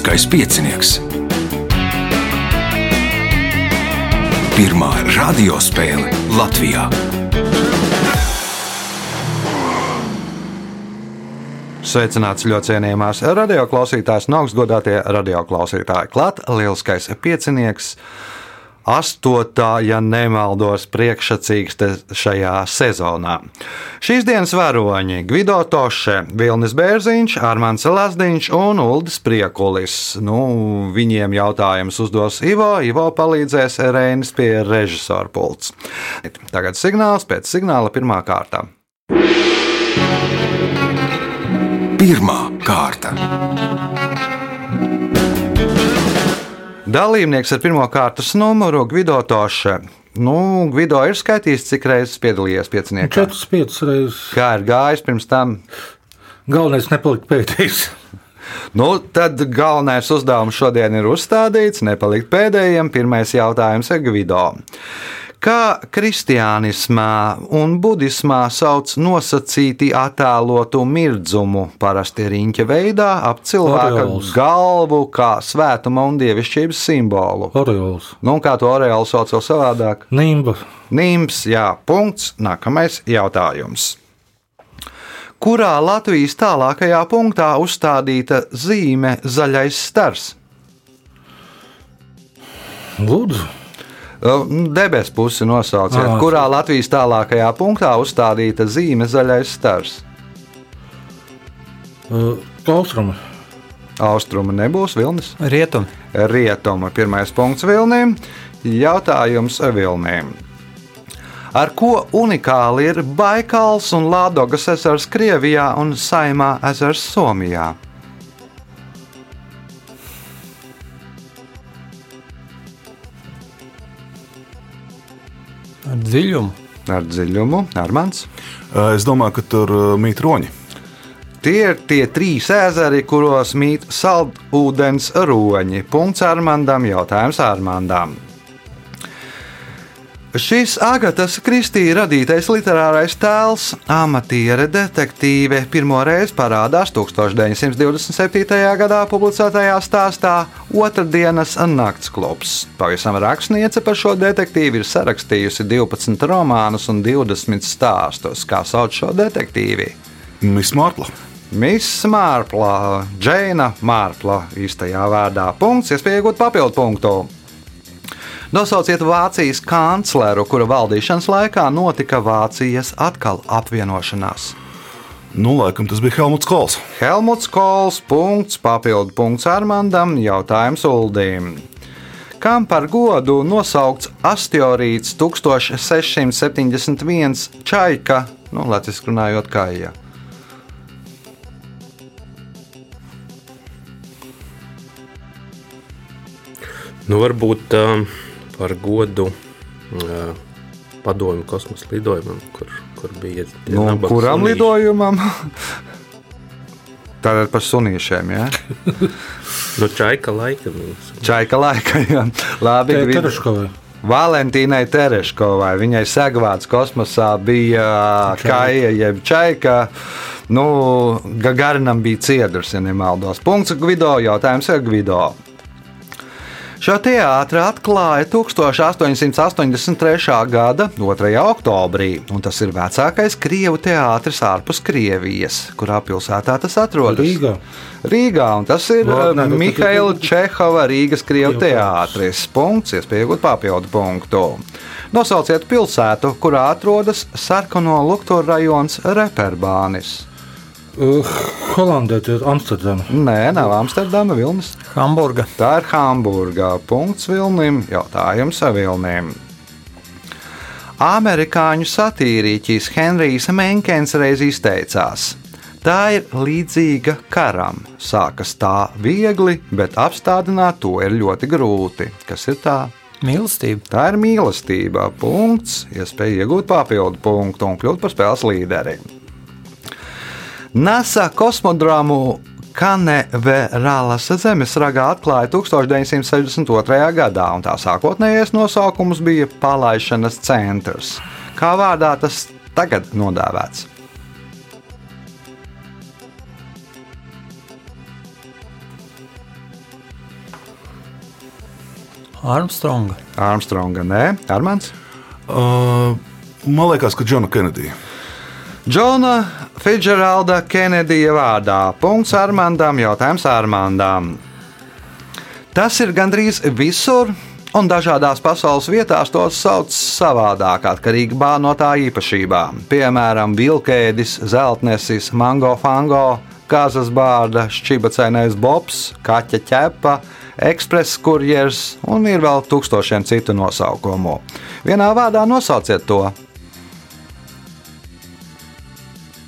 Lieliskais piecinieks. Pirmā radiospēle Latvijā. Sveicināts ļoti cienījamās radioklausītājas un augstgadātie radioklausītāji. Klāt lieliskais piecinieks. Astotā, ja nemaldos, priekšsacīkste šajā sezonā. Šīs dienas varoņi - Gvido Toše, Vilnis Bērziņš, Armāns Lazdiņš un Uldis Priekulis. Nu, viņiem jautājumus uzdos Ivo, Ivo palīdzēs Reinis pie režisora pults. Tagad signāls pēc signāla pirmā kārta. Pirmā kārta. Dalībnieks ar pirmā kārtas numuru Gvido Toše. Nu, Gvido ir skaitījis, cik reizes piedalījies pieciniekā. Četras, piecas reizes. Kā ir gājis pirms tam? Galvenais nepalikt pēdējais. Nu, tad galvenais uzdevums šodien ir uzstādīts, nepalikt pēdējiem. Pirmais jautājums ir Gvido. Kā kristiānismā un budismā sauc nosacīti attēlotu mirdzumu, parasti riņķa veidā, ap cilvēka Oreols. galvu, kā svētuma un dievišķības simbolu? Oreols. Nu, kā to Oreālu sauc vēl savādāk? Nimba. Nims, jā, punkts. Nākamais jautājums. Kurā Latvijas tālākajā punktā uzstādīta zīme zaļais stars? Lūdzu. Debesu pusi nosauciet, Ā. kurā Latvijas tālākajā punktā uzstādīta zīme zaļais stars. Uh, Austrumi. Austruma nebūs Vilnis. Rietum. Rietuma pirmais punkts Vilnim. Jautājums Vilnim. Ar ko unikāli ir Baikals un Lādogas ezers Krievijā un Saimā ezers Somijā? Ar dziļumu. Ar dziļumu, Armāns. Es domāju, ka tur mīt roņi. Tie ir tie trīs ezeri, kuros mīt saldūdens roņi. Punkts Armandam, jautājums Armandam. Šis Agatas Kristīna radītais literārais tēls, amatiere detektīve, pirmo reizi parādās 1927. gadā publicētajā stāstā Otradienas nakts klubs. Pavisam rakstniece par šo detektīvu ir sarakstījusi 12 romānus un 20 stāstus. Kā sauc šo detektīvi? Miss Mārpla. Miss Mārpla, Džeina Mārpla īstajā vārdā. Punkts, iespēja iegūt papildu punktu. Nosauciet Vācijas kancleru, kura valdīšanas laikā notika Vācijas atkal apvienošanās. Nu, laikam tas bija Helmuts Kols. Helmuts Kols, punkts, papildu punkts Armandam, jautājums Uldīm. Kam par godu nosaukts asteroīds 1671 Čaika, nu, latviešu runājot, kā ja. Nu, varbūt um, par godu uh, padomju kosmosa lidojumam, kur, kur bija tie Nu, nabaga kuram sunīši. lidojumam? Tātad par sunīšiem, jā. Nu, čaika laikam. Čaika laika, jā. Labi. Tereškovai. Valentīnai Tereškovai. Viņai sagvāts kosmosā bija kaija jeb čaika. Nu, Gagarinam bija ciedrs, ja nemaldos. Punkts Gvido, jautājums ir Gvido. Šo teātri atklāja 1883. gada 2. oktobrī, un tas ir vecākais krievu teātris ārpus Krievijas. Kurā pilsētā tas atrodas? Rīgā. Rīgā, un tas ir Nē, nē, uh, nu, Mihaila Čehova Rīgas Krievu teātris. Punkts, iespēja iegūt papildu punktu. Nosauciet pilsētu, kurā atrodas Sarkano Luktu rajons Reperbānis. Uh, Holandē ir Amsterdama. Nē, nav Amsterdama Vilnis. Hamburga. Tā ir Hamburgā. Punkts Vilnim. Jautājums Vilnim. Amerikāņu satīrīķis Henrijs Menkens reiz izteicās: Tā ir līdzīga karam. Sākas tā viegli, bet apstādināt to ir ļoti grūti. Kas ir tā? Mīlestība. Tā ir mīlestība. Punkts. Iespēja iegūt papildu punktu un kļūt par spēles līderi. NASA kosmodromu Kaneverālas zemesragā atklāja 1962. gadā, un tā sākotnējais nosaukums bija Palaišanas centrs. Kā vārdā tas tagad nodēvēts? Armstronga. Armstronga, nē, Armāns. Uh, man liekas, ka Džona Kenedija. Džona Fidžeralda Kenedija vārdā. Punkts Armandam, jautājums Armandam. Tas ir gandrīz visur, un dažādās pasaules vietās tos sauc savādāk, atkarīgi no tā īpašībām. Piemēram, vilkēdis, zeltnesis, mango fango, kazas bārda, šķibacainais bobs, kaķa ķepa, ekspress kurjers un ir vēl tūkstošiem citu nosaukumu. Vienā vārdā nosauciet to.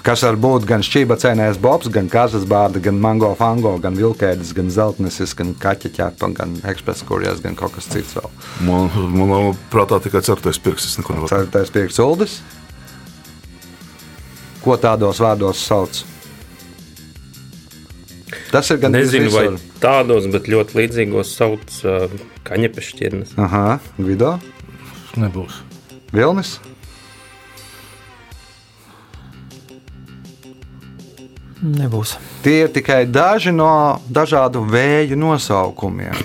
Kas var būt gan šķībacenējs bobs, gan kazas bārda, gan mango fango, gan vilkēdis, gan zeltnesis, gan kaķa ķepa, gan ekspresa kurjās, gan kaut kas cits vēl. Man, man prātā tikai certais pirksts. Es neko nevaru. Ceturtais piekts uldis. Ko tādos vārdos sauc? Tas ir gan Nezinu, vai visur. tādos, bet ļoti līdzīgos sauc uh, kaņepešķirnes. Aha, Vido, Nebūs. Vilnis. Nebūs. Tie ir tikai daži no dažādu vēju nosaukumiem.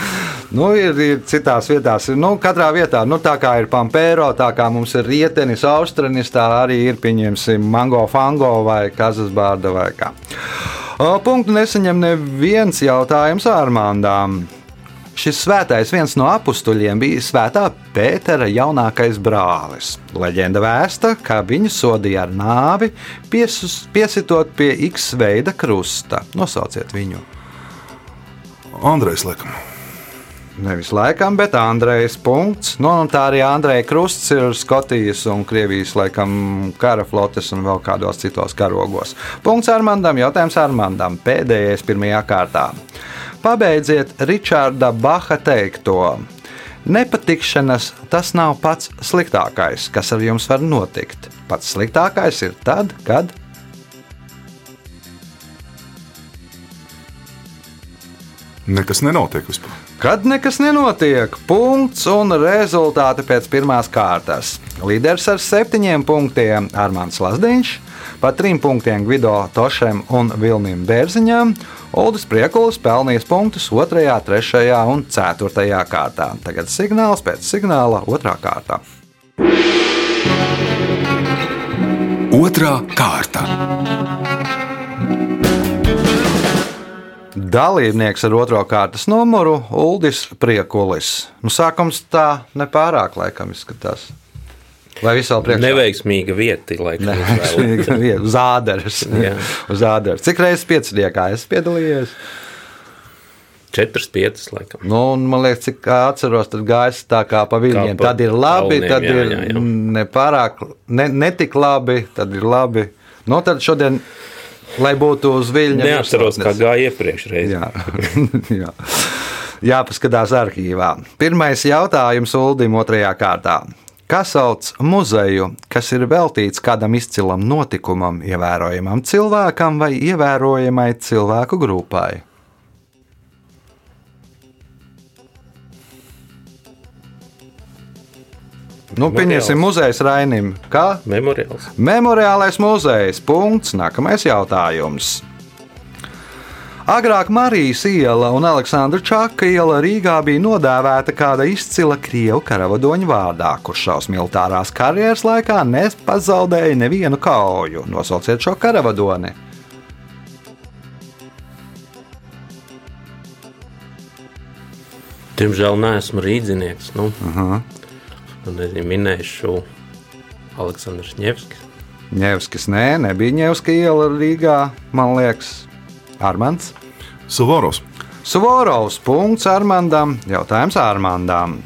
nu, ir, ir citās vietās, nu, katrā vietā, nu, tā kā ir pampēro, tā kā mums ir rietenis, austrunis, tā arī ir, pieņemsim, mango fango vai kazas bārda vai kā. O, Punktu nesaņem neviens jautājums Armāndām. Šis svētais viens no apstuļiem bija Svētā Pētera jaunākais brālis. Leģenda vēsta, ka viņu sodīja ar nāvi, piesus, piesitot pie X veida krusta. Nosauciet viņu. Andrejs Lekam. Nevis laikam, bet Andrejas punkts. Nu, un tā arī Andreja krusts ir Skotijas un Krievijas laikam kara flotes un vēl kādos citos karogos. Punkts Armandam, jautājums Armandam. Pēdējais pirmajā kārtā. Pabeidziet Ričarda Baha teikto. Nepatikšanas tas nav pats sliktākais, kas ar jums var notikt. Pats sliktākais ir tad, kad Nekas nenotiek vispār. Kad nekas nenotiek, punkts un rezultāti pēc pirmās kārtas. Līderis ar septiņiem punktiem Armāns Lasdiņš, pa trim punktiem Gvido Tošem un Vilnim Bērziņam. Uldis Priekulis pelnījis punktus 2, 3 un 4 kārtā. Tagad signāls pēc signāla 2 kārtā. Otra kārta. Dalībnieks ar otro kārtas numuru - Uldis Priekulis. Nu, sākums tā nepārāk laikam izskatās. Vai visā priekšā? Neveiksmīga vieta, laikam, izvēle. Uz ādaras. Uz ādaras. Cik reizes pieciniekā es piedalījos? Četras, piecas, laikam. Nu, man liekas, cik atceros, tad gājis tā kā pa viļņiem. Tad ir labi, kalniem, tad jā, ir jā, jā. nepārāk, ne, netik labi, tad ir labi. Nu, tad šodien, lai būtu uz viļņa. Neatceros, kā gāja iepriekš reizē. Jā, jā. Jāpaskatās arhīvā. Pirmais jautājums Uldim otrajā kārtā. Kā sauc muzeju, kas ir veltīts kādam izcilam notikumam, ievērojamam cilvēkam vai ievērojamai cilvēku grupai? Nu, pieņemsim muzejs Rainim. Kā? Memoriāls. Memoriālais muzejs. Punkts. Nākamais jautājums. Agrāk Marijas iela un Aleksandra Čaka iela Rīgā bija nodēvēta kāda izcila krievu karavadoņa vārdā, kurš savas militārās karjeras laikā nepazaudēja nevienu kauju. Nosauciet šo karavadoni. Diemžēl neesmu rīznieks. Nu, uh -huh. Nezinu, minēšu Aleksandrs Ņevskis. Ņevskis, nē, nebija Ņevska iela Rīgā, man liekas, Armāns. Savaros. Suvorovs punkts Armandam, jautājums Armandam.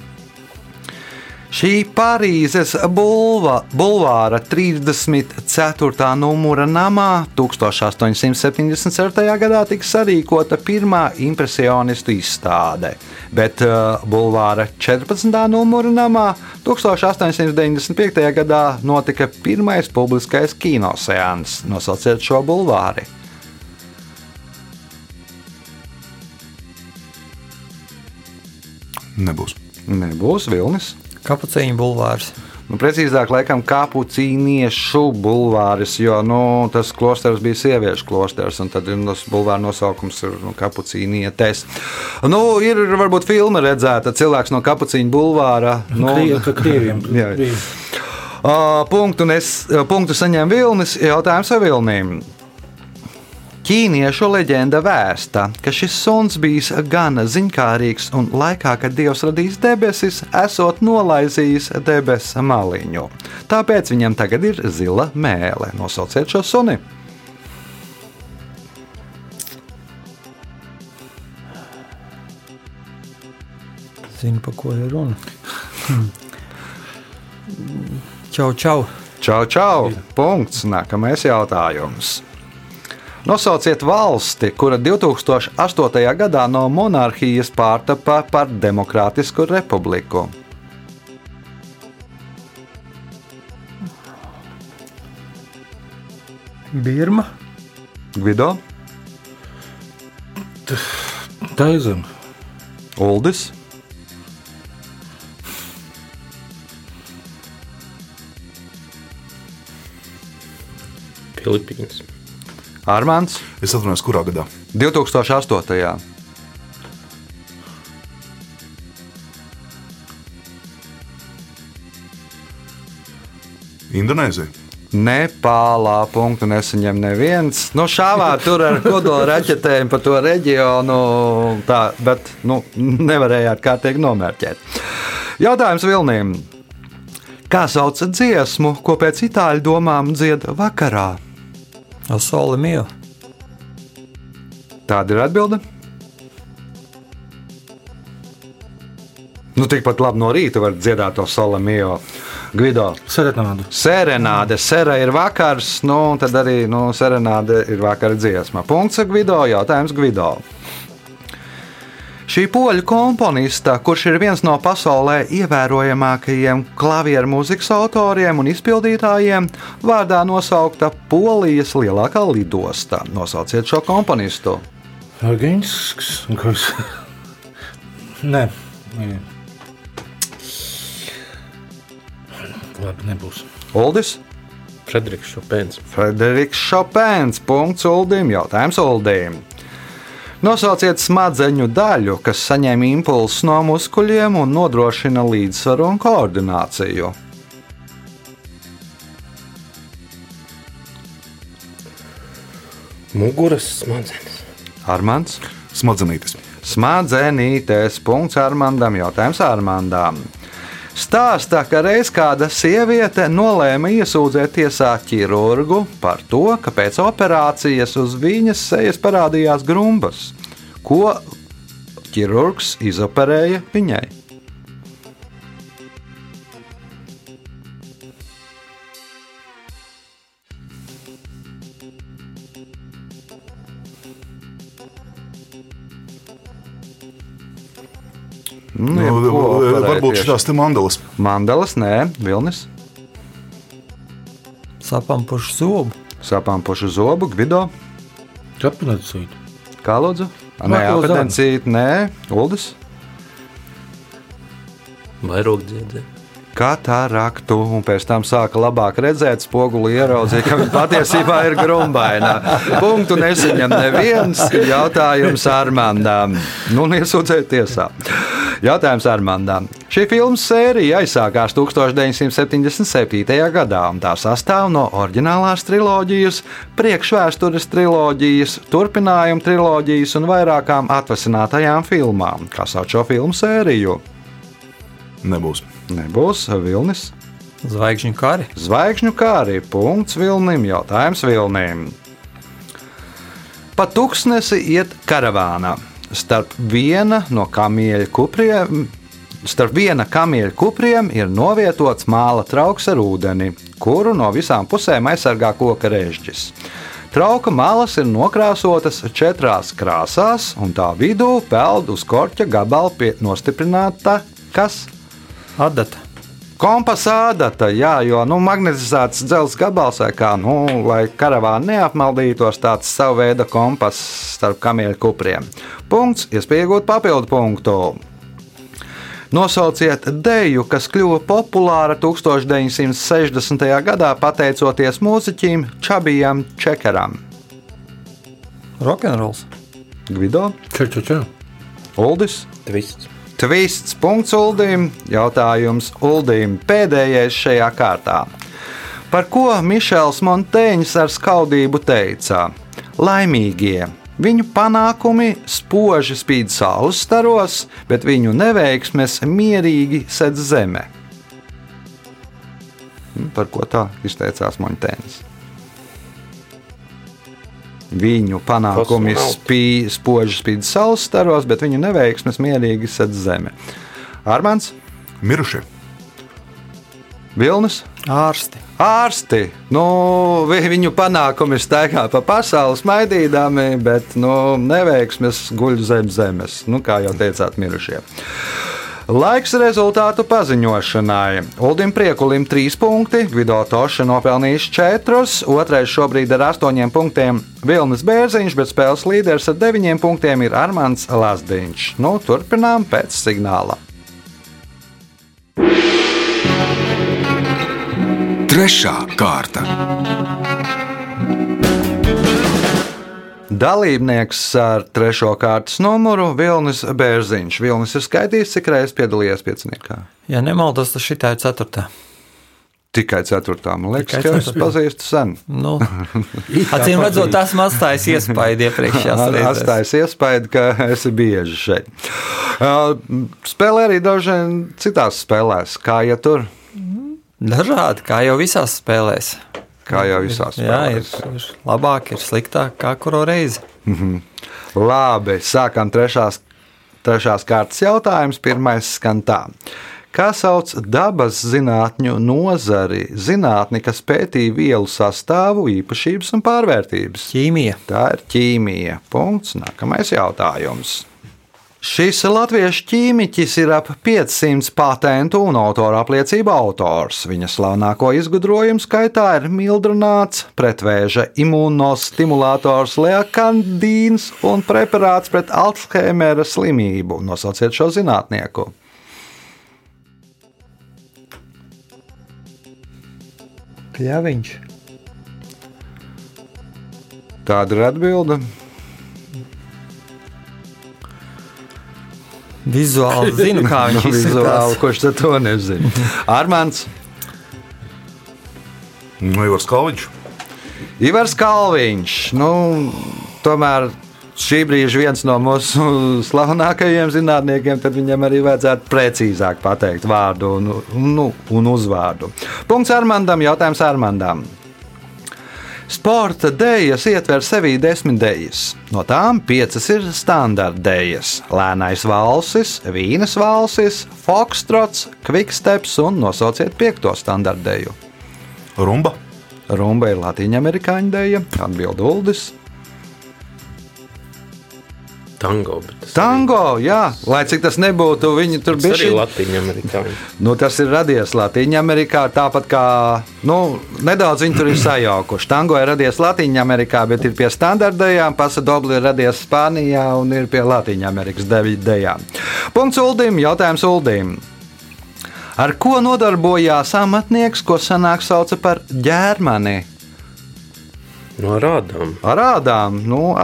Šī Parīzes bulva, bulvāra 34. numura namā 1877. gadā tika sarīkota pirmā impresionistu izstāde, bet uh, bulvāra 14. numura namā 1895. gadā notika pirmais publiskais kinoseans. Nosauciet šo bulvāri! Nebūs. Nebūs Vilnis. Kapucīņu bulvārs. Nu, precīzāk, laikam, kapucīniešu bulvāris, jo nu, tas klosters bija sieviešu klosters, un tad nu, tas bulvāra nosaukums ir nu, kapucīnietes. Nu, ir varbūt filma redzēta cilvēks no kapucīņa bulvāra. Nu, Krie, ka krieviem Jā. bija. Uh, punktu, nes, punktu saņem Vilnis. Jautājums ar Vilniem. Ķīniešu leģenda vēsta, ka šis suns bijis gan ziņkārīgs un laikā, kad dievs radīs debesis, esot nolaizījis debesu maliņu. Tāpēc viņam tagad ir zila mēlē. Nosauciet šo suni. Zinu, pa ko ir runa. Čau, čau. Čau, čau! Punkts. Nākamais jautājums. Nosauciet valsti, kura 2008. gadā no monarhijas pārtapa par demokrātisku republiku. Birma. Gvido, Taizem. Uldis, Filipīnas. Armāns Es atvainojos, kurā gadā? 2008. Indonēzija. Nepālā punktu nesaņem neviens. Nu, šāvā tur ar kodola raķetēm pa to reģionu, tā, bet nu, nevarējāt kārtīgi nomērķēt. Jautājums Vilniem. Kā sauc dziesmu, ko pēc itāļu domām dzied vakarā? Asoli mīl. Tāda ir atbilde. Nu, tikpat labi no rīta var dziedāt to solamio. Gvido. Serenādu. Serenāde, sera ir vakars, nu, un tad arī nu, serenāde ir vakara dziesma. Punkts Gvido, jautājums Gvido. Šī poļu komponista, kurš ir viens no pasaulē ievērojamākajiem klavieru mūzikas autoriem un izpildītājiem, vārdā nosaukta Polijas lielākā lidosta. Nosauciet šo komponistu. Argīnsks. Nē, nē. Labi, nebūs. Uldis, Frederiks Šopens. Frederiks Šopēns. Punkts Uldim, jautājums Uldim. Nosauciet smadzeņu daļu, kas saņem impulsus no muskuļiem un nodrošina līdzsvaru un koordināciju. Muguras smadzenes. Armāns. Smadzenītes. Smadzenītes. Punkts Armandam. Jautājums Armandam. Stāsta, ka reiz kāda sieviete nolēma iesūdzēt tiesā ķirurgu par to, ka pēc operācijas uz viņas sejas parādījās grumbas. Ko ķirurgs izoperēja viņai? Nu, Nu, tieši. šīs mandelas. Mandelas, nē, Vilnis, Sapām pušu zobu. sapām pušu zobu, Gvido, Apnacīt. kā lūdzu? Nē, apetencīt, nē, Uldis. Vairāk dziedzē. Kataraktu, un pēc tam sāka labāk redzēt, spoguli ieraudzīja, ka viņa patiesībā ir grumbaina. Punktu nesaņem neviens jautājums Armandām. Nu, un iesūdzēt tiesā. Jautājums Armandām. Šī filmu sērija aizsākās 1977. gadā, un tā sastāv no oriģinālās triloģijas, priekšvēstures triloģijas, turpinājuma triloģijas un vairākām atvasinātajām filmām. Kā sauc šo filmu sēriju? Nebūs. Nebūs Vilnis. Zvaigžņu kari. Zvaigžņu kārī, punkts Vilnim, jautājums Vilnim. Pa tūkstnesi iet karavānā. Starp viena no kamieļa kupriem, starp viena kamieļa kupriem ir novietots māla trauks ar ūdeni, kuru no visām pusēm aizsargā koka režģis. Trauka malas ir nokrāsotas četrās krāsās, un tā vidū peld uz korķa gabala pie nostiprināta kas? Adata. Kompasādata, jā, jo nu, magnetizēts dzelzceļa gabals, vai kā, nu, lai karavāni neapmaldītos, tāds savu veidu kompass starp kamieļu kupriem. Punkts, iespējot papildu punktu. Nosauciet deju, kas kļuva populāra 1960. gadā pateicoties mūziķim Čabijam Čekaram. Rokenrols. Gvido, Čau, čau, čau. Uldis, Tvists. Tvists, punkts Uldim, jautājums Uldim pēdējais šajā kārtā. Par ko Mišels Montēņš ar skaudību teica? Laimīgie! Viņu panākumi spoži spīd saules staros, bet viņu neveiksmes mierīgi sedz zeme. Par ko tā izteicās Montēns? Viņu panākumi spī, spoži spīd saules staros, bet viņu neveiksmes mierīgi sedz zeme. Armāns, Mirušie. Vilnis, Ārsti. ārsti. Nu, vi- viņu panākumi staigā pa pasauli smaidīdami, bet nu, neveiksmes guļ zem zemes. Nu, kā jau teicāt, mirušie. Laiks rezultātu paziņošanai. Uldim Priekulim 3 punkti, Gvido Toša nopelnījis 4, otrais šobrīd ar 8 punktiem Vilnis Bērziņš, bet spēles līderis ar 9 punktiem ir Armāns Lazdiņš. Nu, turpinām pēc signāla. Trešā kārta. Dalībnieks ar trešo kārtas numuru Vilnis Bērziņš. Vilnis ir skaidrs, cik reizes piedalījies pieciniekā. Ja nemaldos, tad šī ir ceturtā. Tikai ceturtā. Man liekas, Tikai ka es ceturtā. pazīstu sen. Nu, acīm redzot, tas man atstājas iespaidu iepriekšējās reizēs. Atstājas iespēju, ka esi bieži šeit. Uh, Spēlē arī daži citās spēlēs, kā ja tur, Dažādi, kā jau visās spēlēs. Kā jau visās Jā, ir, spēlēs. ir labāk, ir sliktāk, kā kuru reizi. Labi, sākam trešās, trešās kārtas jautājums. Pirmais skan tā. Kā sauc dabas zinātņu nozari, zinātni, kas pētīja vielu sastāvu, īpašības un pārvērtības? Ķīmija. Tā ir ķīmija. Punkts. Nākamais jautājums. Šis latviešu ķīmiķis ir ap 500 patentu un autora apliecību autors. Viņa slavenāko izgudrojumu skaitā ir mildrunāts, pretvēža imūnostimulators leakandīns un preparāts pret Alzheimera slimību. Nosauciet šo zinātnieku. Kļaviņš. Tāda ir atbilde. Vizuāli zinu, kā viņš Nu, Vizuāli, kurš to nezina? Armāns. Nu, Ivars Kalviņš. Ivars Kalviņš. Nu, tomēr šī brīža viens no mūsu slavenākajiem zinātniekiem, tad viņam arī vajadzētu precīzāk pateikt vārdu un, nu, un uzvārdu. Punkts Armandam, jautājums Armandam. Sporta dēļas ietver sevī desmit dēļas. No tām piecas ir standarta dēļas - lēnais valsis, vīnas valsis, fokstrots, kviksteps un nosauciet piekto standarta dēļu. Rumba. Rumba ir latīņa amerikāņu dēļa, atbild Uldis. Tango. Tango, jā, lai cik tas nebūtu, viņi tur Tas bija. arī Latvijas amerikāņi. Nu, tas ir radies Latvijā, Amerikā. Tāpat kā nu, nedaudz viņi tur ir sajaukuši. Tango ir radies Latvijā, Amerikā, bet ir pie standartējām. Pasadobli ir radies Spānijā un ir pie Latvijas Amerikas dejām. Punkts Uldim, jautājums Uldim. Ar ko nodarbojās amatnieks, ko senāk sauca par ģērmani? No rādām. Ar ādām, nu,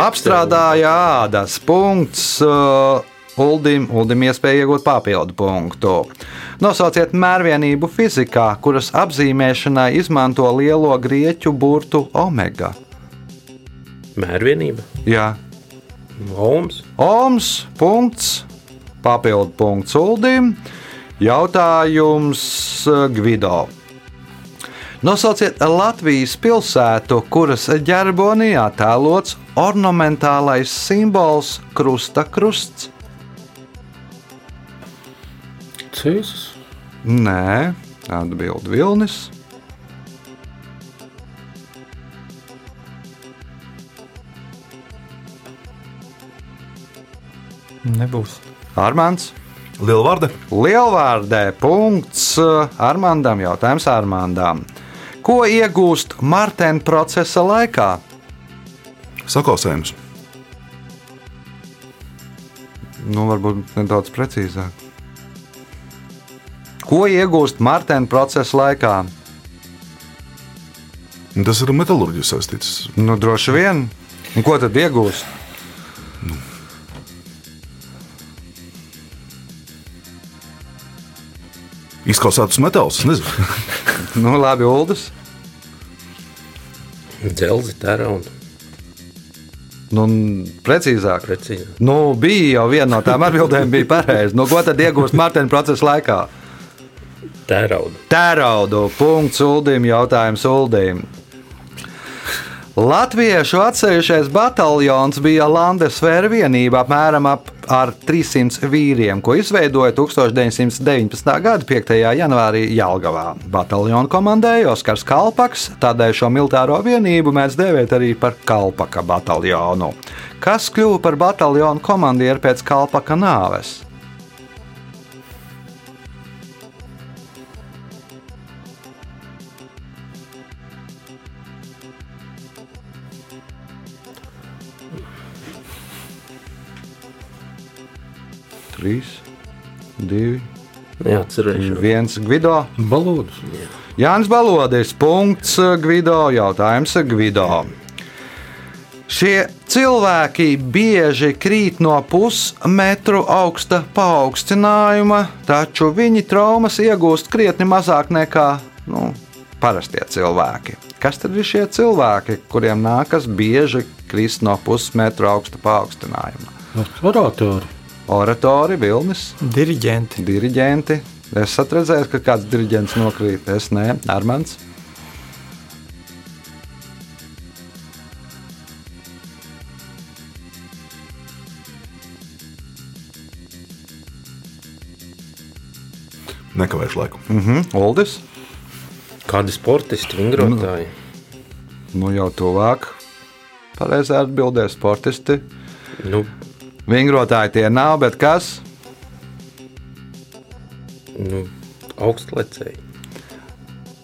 apstrādāja ādas. Punkts. Uh, Uldim, Uldim iespēja iegūt papildu punktu. Nosauciet mērvienību fizikā, kuras apzīmēšanai izmanto lielo grieķu burtu omega. Mērvienība. Jā, Oms. Oms, punkts, papildu punkts Uldim. Jautājums Gvido. Nosauciet Latvijas pilsētu, kuras ģerbonī attēlots ornamentālais simbols krusta krusts. Cēsis. Nē, atbild Vilnis. Nebūs. Armāns. Lielvārde. Lielvārdē punkts Armandam. Jautājums Armandam. Ko iegūst Martena procesa laikā? Sakausējums. Nu, varbūt nedaudz precīzāk. Ko iegūst Martēna procesa laikā? Tas ir metālurģijas saistīts. Nu, droši vien. Un ko tad iegūst? Izkausētus metālus. Nu, labi, Uldis. Dzelzi, tērauda. Nu, precīzāk. Precīzi. Nu, bija jau viena no tām atbildēm, bija pareiza. Nu, ko tad iegūst Martēna procesa laikā? Tērauda. Tēraudu. Punkts Uldim, jautājums Uldim. Latviešu atsevišķais bataljons bija Landesvēra vienība apmēram ap ar 300 vīriem, ko izveidoja 1919. gada 5. janvārī Jālgavā. Bataljonu komandēja Oskars Kalpaks, tādēļ šo militāro vienību mēs dēvējam arī par Kalpaka bataljonu. Kas kļuva par bataljonu komandieru pēc Kalpaka nāves? Trīs, divi, Neatcerēšu. viens Gvido. Balodus. Jānis Balodis, punkts Gvido, jautājums Gvido. Šie cilvēki bieži krīt no pusmetru augsta paaugstinājuma, taču viņi traumas iegūst krietni mazāk nekā nu, parastie cilvēki. Kas tad ir šie cilvēki, kuriem nākas bieži krist no pusmetru augsta paaugstinājuma? Nu, Oratori. Vilnis, Diriģenti. diriģenti. Esat redzējis, ka kāds diriģents nokrīt? Es nē, Armāns. Nekavēšu laiku. Mhm, Uldis. Kādi sportisti, vingrotāji? Nu jau tuvāk. Pareizā atbildē sportisti. Nu, Vingrotāji tie nav, bet kas? nu, augstlecēji.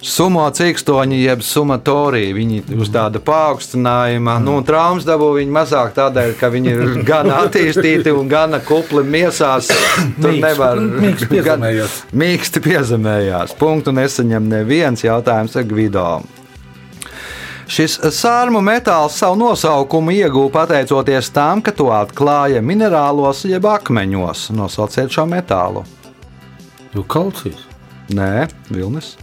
Sumo cīkstoņi, jeb sumatorija. Viņi uz tāda paaugstinājuma, nu, traumas dabū viņi mazāk tādēļ, ka viņi ir gan attīstīti un gan kupli miesās. Tur Mīksti- nevar mīksti piezemējās. Mīksti piezemējās. Punktu nesaņem neviens jautājums ar Gvido. Šis sārmu metāls savu nosaukumu ieguva pateicoties tam, ka to atklāja minerālos jeb akmeņos. Nosauciet šo metālu. Jo kalcijas. Nē, Vilnis.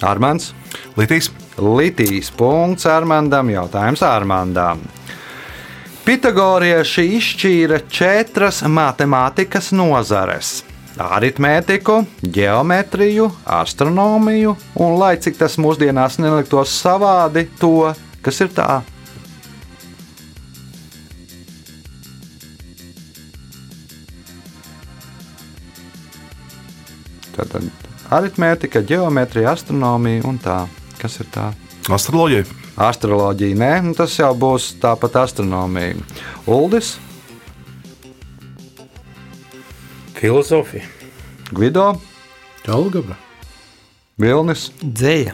Armāns. Litīs. Litīs punkts Armandam, jautājums Armandam. Pitagorieši izšķīra četras matemātikas nozares - aritmētiku, geometriju, astronomiju un, lai cik tas mūsdienās neliktos savādi, to, kas ir tā. Tātad aritmētika, geometrija, astronomija un tā. Kas ir tā? Astroloģija. Astroloģija, nē, nu tas jau būs tāpat astronomija. Uldis, Filozofija. Gvido, Algebra. Vilnis. Dzēja.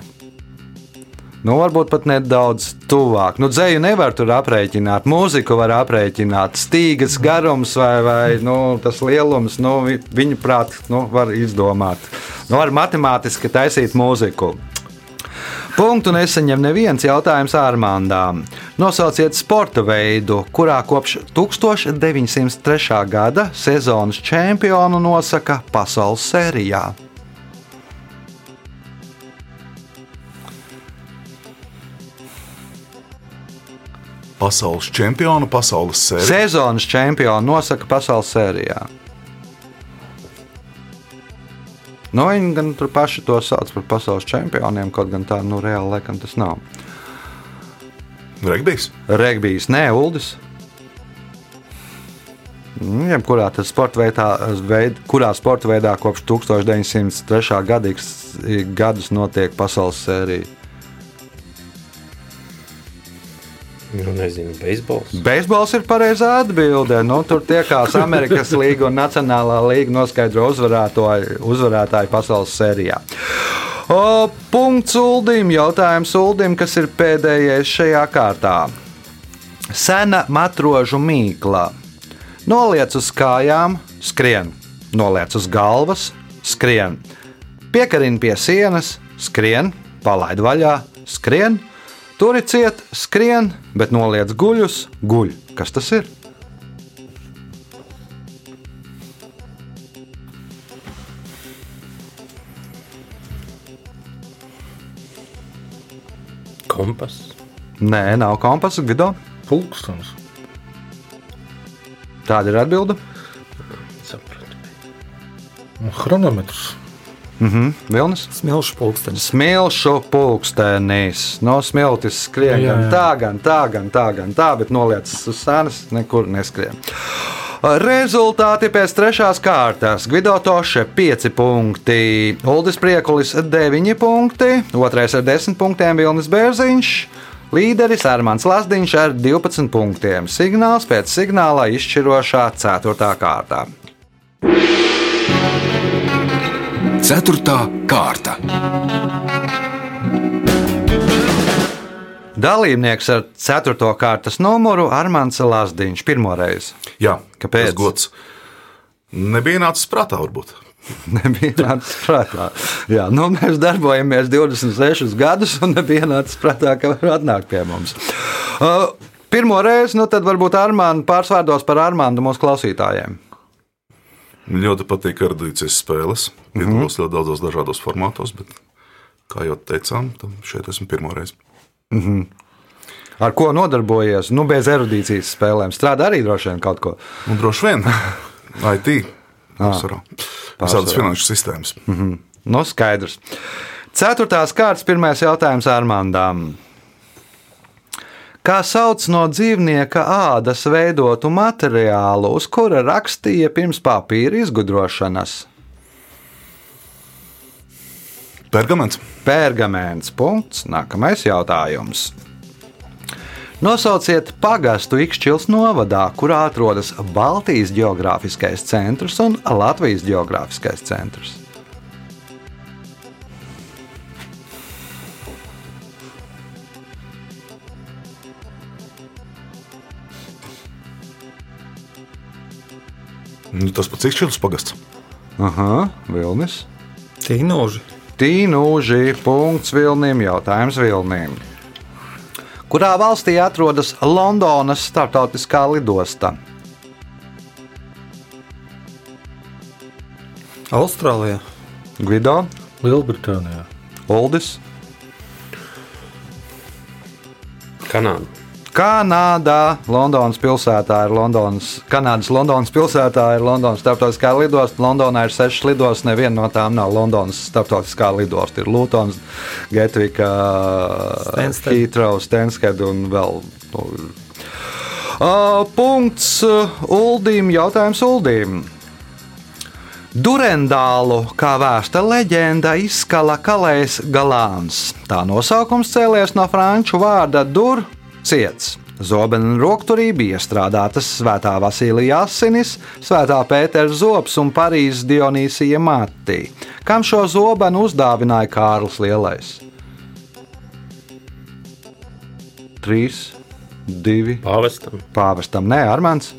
Nu, varbūt pat nedaudz tuvāk. Nu, dzēju nevar tur aprēķināt, mūziku var aprēķināt, stīgas garums vai, vai nu, tas lielums. Nu, vi- viņu prāt, nu, var izdomāt. Nu, var matemātiski taisīt mūziku. Punktu nesaņem neviens jautājums Armāndām. Nosauciet sporta veidu, kurā kopš 1903. gada sezonas čempionu nosaka pasaules sērijā. Pasaules čempionu, pasaules sēriju. Sezonas čempionu nosaka pasaules sērijā. Nu, viņi gan tur paši to sauc par pasaules čempioniem, kaut gan tā, nu, reāli laikam tas nav. Regbijs. Regbijs, nē, Uldis. Jebkurā tas sporta veidā, veid, kurā sporta veidā kopš 1903. Gada, gadus notiek pasaules sērija. Nu, nezinu, beisbols. Beisbols ir pareizā atbilde. Nu, tur tiekās Amerikas līnija un Nacionālā līnija noskaidro uzvarētāju, uzvarētāju pasaules sērijā. O, punkts Uldim. Jautājums Uldim, kas ir pēdējais šajā kārtā. Sena matrožu mīkla. Noliec uz kājām, skrien, noliec uz galvas, skrien, piekarini pie sienas, skrien, palaid vaļā, skrien, turi ciet, skrien, bet noliec guļus, guļ. Kas tas ir? Kompass. Nē, nav kompasa, Gido. Pulkstens. Tāda ir atbilde. Sapratu. Chronometrs. Vilnis. Smilšu pulkstenis. Smilšu pulkstenis. No smiltis skrien Jā, gan jā. tā, gan tā, gan tā, gan tā, bet noliecas uz sēnes, nekur neskrien. Rezultāti pēc trešās kārtas. Gvido Toše 5 punkti, Uldis Priekulis 9 punkti, otrais ar 10 punktiem Vilnis Bērziņš. Līderis Armāns Lasdiņš ar 12 punktiem. Signāls pēc signāla izšķirošā 4. kārtā. Ceturtā kārta. Dalībnieks ar 4. kārtas numuru Armāns Lasdiņš pirmoreiz. Jā, Kāpēc? Tas gods nebija nācis prātā, varbūt. Nebija nācis prātā. Jā, nu, mēs darbojamies 26 gadus, un nebija nācis prātā, ka var atnākt pie mums. Uh, pirmo reizi, nu tad varbūt Armāns pārsvārdos par Armānu mūsu klausītājiem. Man ļoti patīk erudīcijas spēles. Piedalos ļoti daudzos dažādos formātos, bet, kā jau teicām, šeit esmu pirmoreiz. Ar ko nodarbojies? Nu, bez erudīcijas spēlēm. Strādā arī droši vien kaut ko. Un droši vien IT. Pārsvarā. Visādas finanšu sistēmas. Nu, skaidrs. Ceturtās kārtas, pirmais jautājums Armāndām. Kā sauc no dzīvnieka ādas veidotu materiālu, uz kura rakstīja pirms papīra izgudrošanas? Pergaments. Pērgaments. Punkts. Nākamais jautājums. Nosauciet pagastu Ikšķils novadā, kurā atrodas Baltijas geogrāfiskais centrs un Latvijas geogrāfiskais centrs. Nu, tas pats izšķirts pagasts. Aha, Vilnis. Tīnoži. Tīnūži. Punkts Vilnim. Jautājums Vilnim. Kurā valstī atrodas Londonas starptautiskā lidosta? Austrālijā. Gvido, Lielbritānijā. Uldis, Kanāda. Kanādā, Londonas pilsētā ir Londonas, Kanādas Londonas pilsētā ir Londonas starptautiskā lidosta. Londonā ir sešas lidostas, neviena no tām nav Londonas starptautiskā lidosta. Ir Lutons, Getvika. Heathrow, Stansked un vēl. Uh, punkts Uldim. Jautājums Uldim. Durendālu, kā vēsta leģenda, izskala kalējs galāns. Tā nosaukums cēlies no franču vārda dur ciets. Zobena rokturī bija iestrādātas Svētā Vasilija asinis, Svētā Pētera zobs un Parīzes Dionīsija matī. Kam šo zobenu uzdāvināja Kārlis Lielais? 3, 2, Pāvestam. pāvestam, nē, Armāns,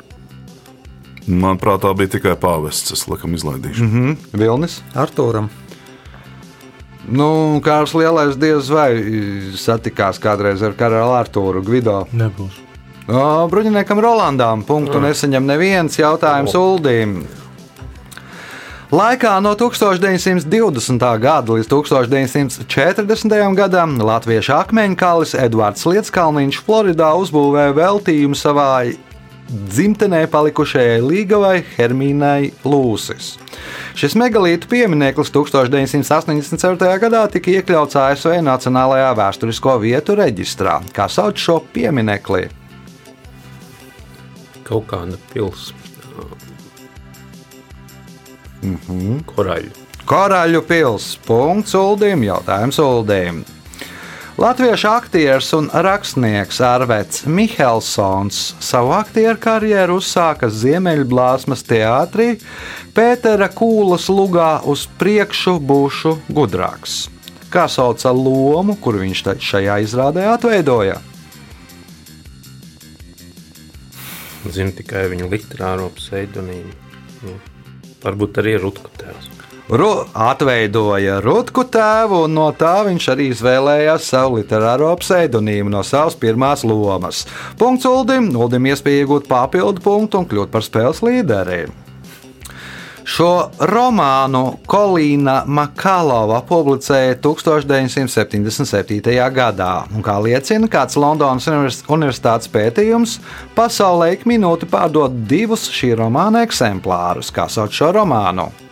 Manuprāt, tā bija tikai pāvests. Es laikam izlaidīšu. Mm -hmm. Vilnis. Artūram. Nu, Kārls Lielais diez vai satikās kādreiz ar karalu Artūru Gvido. Nebūs. O, Bruņiniekam Rolandām punktu nesaņem neviens jautājums Uldīm. Laikā no 1920. gada līdz 1940. gadam latviešu akmeņkalis Edvards Lietskalniņš Floridā uzbūvēja veltījumu savai dzimtenē palikušajai līgavai Hermīnai Lūsis. Šis megalītu piemineklis 1984. gadā tika iekļauts ASV Nacionālajā vēsturisko vietu reģistrā. Kā sauc šo pieminekli? Kaut kāda pilsēta. Mm -hmm. Koraļu. Koraļu pilsēta. Punkts Uldim. Jautājums Uldim. Latviešu aktieris un rakstnieks Arvets Mihelsons savu aktieru karjeru uzsāka Ziemeļblāzmas teātrī Pētera Kūlas lugā uz priekšu būšu gudrāks. Kā sauca lomu, kur viņš šajā izrādē atveidoja? Zinu tikai viņa literāro pseidonīmu. Nu, varbūt arī Rutku tēvs. Ru atveidoja Rutku tēvu, un no tā viņš arī izvēlējās savu literāro pseidonīmu no savas pirmās lomas. Punkts Uldim, Uldim iespēja iegūt papildu punktu un kļūt par spēles līderi. Šo romānu Kolīna Makalova publicēja 1977. gadā, un kā liecina kāds Londonas univers- Universitātes pētījums, pasaulē ik minūti pārdod divus šī romāna eksemplārus. Kā sauc šo romānu?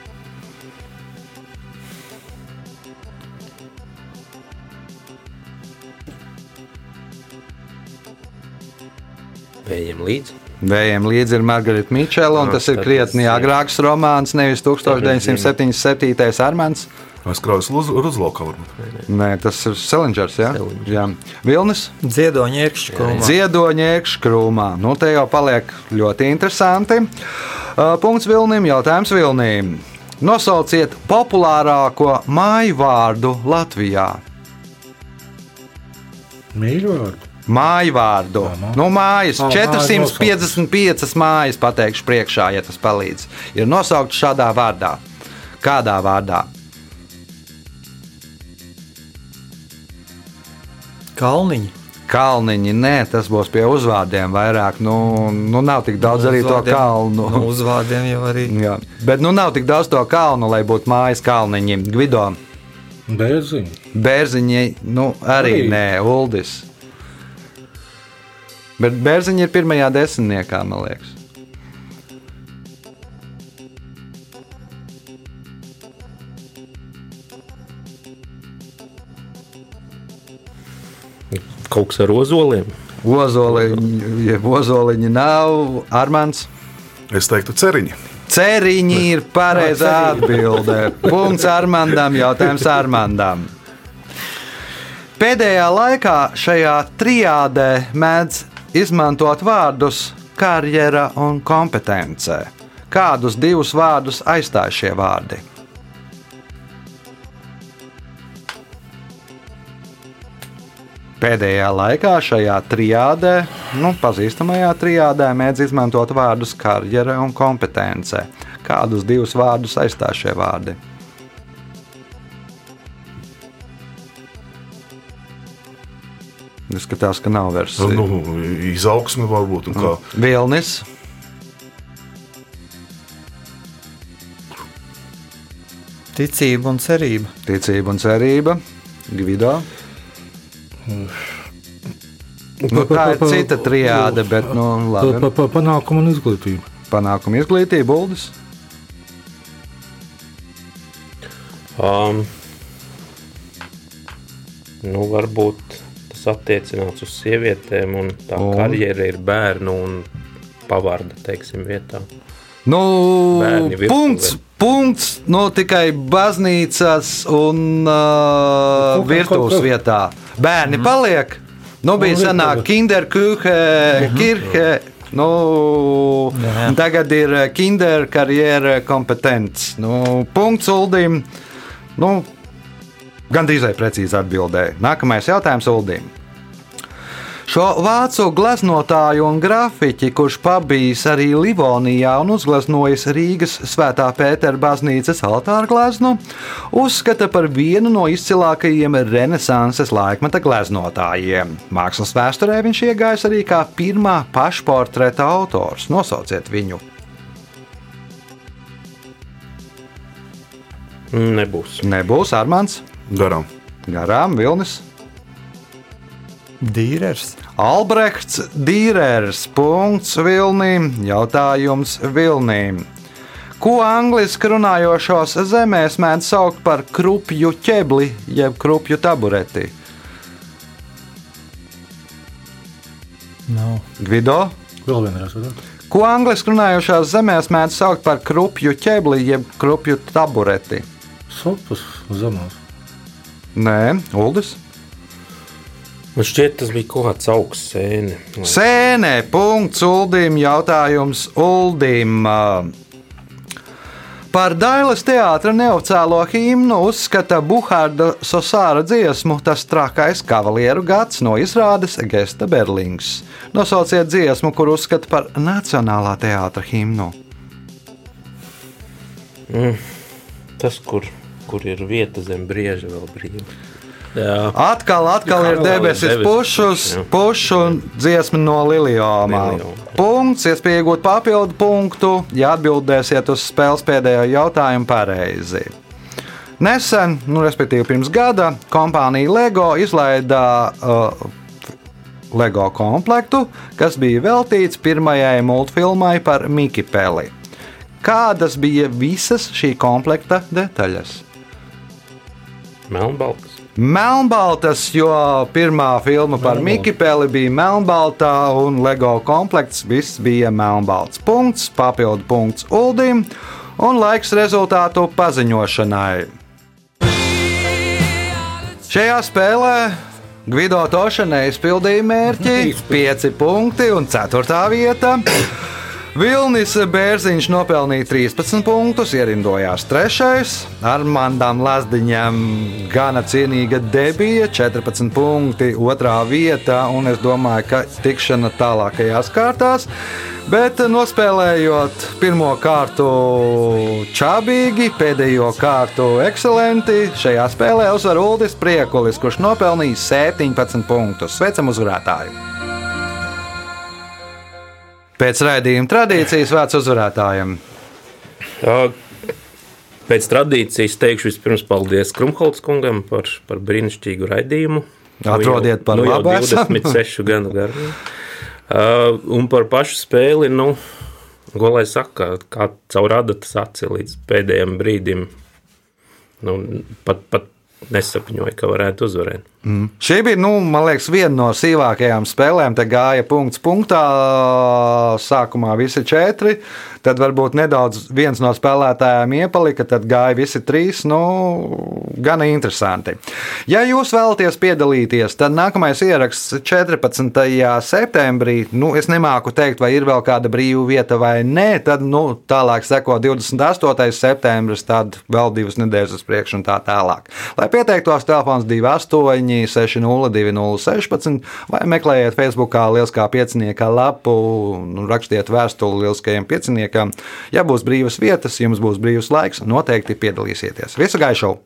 Vējiem līdzi. Vējiem līdzi ir Margarita Mičela, un Ah, tas ir krietni es- agrāks romāns, nevis 1977. Armāns. Aizkrājas Rudslaukā. varbūt. Nē, tas ir Selingers. Ja? Salinger. Jā, Vilnis. Dziedoņa iekšķi. Ziedoņa iekškrūmā. Nu, te jau paliek ļoti interesanti. Uh, Punkts Vilnim, jautājums Vilnim. Nosauciet populārāko māju vārdu Latvijā. Mīļo vārdu. Māju vārdu. Aha. Nu, mājas. Ah, 455 mājas pateikšu priekšā, ja tas palīdz. Ir nosaukts šādā vārdā. Kādā vārdā? Kalniņi. Kalniņi, nē, tas būs pie uzvārdiem vairāk. Nu, nu nav tik daudz arī to Uzvārdiem- kalnu. Nu, uzvārdiem jau arī. Jā, bet nu nav tik daudz to kalnu, lai būtu mājas kalniņi. Gvido, Bērziņa. bērziņi, nu arī Arī. nē, Uldis. Bet bērziņi ir pirmajā desmitniekā, man liekas. Kaut kas ar ozoliem. Ozoliņi, ja ozoliņi nav, Armāns. Es teiktu, ceriņi. Ceriņi ir pareizā atbildē. Punkts Armandam, jautājums Armandam. Pēdējā laikā šajā trijādē mēdz izmantot vārdus karjera un kompetence. Kādus divus vārdus aizstāja šie vārdi? Pēdējā laikā šajā trijādē, nu, pazīstamajā trijādē, mēdz izmantot vārdus karjera un kompetence. Kādus divus vārdus aizstāja šie vārdi? Izskatās, ka nav versija. Nu, izaugsme varbūt. un Kā. Vilnis, Ticība un cerība. ticība un cerība, Gvido. Nu, tā ir cita trijāde, bet nu, labi. pa, pa, panākumu un izglītību. Panākuma izglītība, Uldis. Um, nu, varbūt attiecināts uz sievietēm, un tā Un? karjera ir bērnu un pavārda, teiksim, vietā. Nu, punkts, punkts nu, tikai baznīcas un uh, kā- virtuves vietā. Bērni paliek. Nu, bija Nu, senāk, virtuve. kinderkühe, kirche. Nu, Jā. tagad ir kinderkarjera kompetents. Nu, punkts Uldim. Nu, Gan drīzai precīzi atbildēja. Nākamais jautājums Uldim. Šo vācu gleznotāju un grafiķi, kurš pabijis arī Livonijā un uzgleznojis Rīgas Svētā Pētera baznīcas altāra gleznu, uzskata par vienu no izcilākajiem Renesanses laikmeta gleznotājiem. Mākslas vēsturē viņš iegājis arī kā pirmā pašportreta autors. Nosauciet viņu! Nebūs. Nebūs Armāns, Garām. Garām, Vilnis. Dīrers. Albrehts Dīrers. Punkts Vilnīm. Jautājums Vilnīm. Ko angliski runājošos zemēs mēdz saukt par krupju ķebli jeb krupju tabureti? Nav. Gvido. Vēl vienreiz. Ko angliski runājošās zemēs mēdz saukt par krupju ķebli jeb krupju tabureti? Sopas zemās. Nē, Uldis. Man šķiet, tas bija kaut kāds augsts sēne. Sēnē, punkts Uldim, jautājums Uldim. Par Dailas teātra neoficiālo himnu uzskata Buhārda Sosāra dziesmu Tas trakais kavalieru gads no izrādes Gesta Berlings. Nosauciet dziesmu, kur uzskata par nacionālā teātra himnu. Tas, kur, kur ir vieta zem brieža, vēl brīva. Jā, Atkal, atkal ir debesis, pušus, pušu un dziesma no. Lilijoma. Punkts, iespēja iegūt papildu punktu, ja atbildēsiet uz spēles pēdējo jautājumu pareizi. Nesen, nu, respektīvi pirms gada, kompānija LEGO izlaida uh, LEGO komplektu, kas bija veltīts pirmajai multfilmai par Miki Peli. Kādas bija visas šī komplekta detaļas? Melnbalts. Melnbaltas, jo pirmā filma par Miki Peli bija melnbaltā, un LEGO komplekts viss bija melnbalts. Punkts, papildu punkts Uldim, un laiks rezultātu paziņošanai. Šajā spēlē Gvido Toša neizpildīja mērķi, 5 punkti un 4 vieta. Vilnis Bērziņš nopelnīja 13 punktus, ierindojās 3. Armandam Lazdiņam gana cienīga debija, 14 punkti, 2. vieta, un es domāju, ka tikšana tālākajās kārtās. Bet nospēlējot pirmo kārtu čābīgi, pēdējo kārtu ekscelenti, šajā spēlē uzvar Uldis Priekulis, kurš nopelnīja 17 punktus. Sveicam uzvarētāju! Pēc raidījuma tradīcijas vārds uzvarētājiem. Pēc tradīcijas teikšu vispirms paldies Krumholts kungam par, par brīnišķīgu raidījumu. Atrodiet par nu, jau labu esam. 26 gadu garu. Uh, un par pašu spēli, nu, ko lai saka, kā caur adatas aci līdz pēdējiem brīdim. Nu, pat, pat nesapņoju, ka varētu uzvarēt. Šī bija, nu, man liekas, viena no sīvākajām spēlēm. Te gāja punkts punktā. Sākumā visi četri. Tad varbūt nedaudz viens no spēlētājiem iepalika, tad gāja visi trīs. Nu, gana interesanti. Ja jūs vēlaties piedalīties, tad nākamais ieraksts 14. septembrī. Nu, es nemāku teikt, vai ir vēl kāda brīva vieta vai nē. Tad nu, tālāk seko 28. septembris, tad vēl divas nedēļas uz priekšu un tā tālāk. Lai pieteiktos, telefons 28. 602016 vai meklējiet Facebookā Lieliskā piecinieka lapu un rakstiet vēstuli Lieliskajam pieciniekam. Ja būs brīvas vietas, jums būs brīvs laiks, noteikti piedalīsieties. Visu gaišu!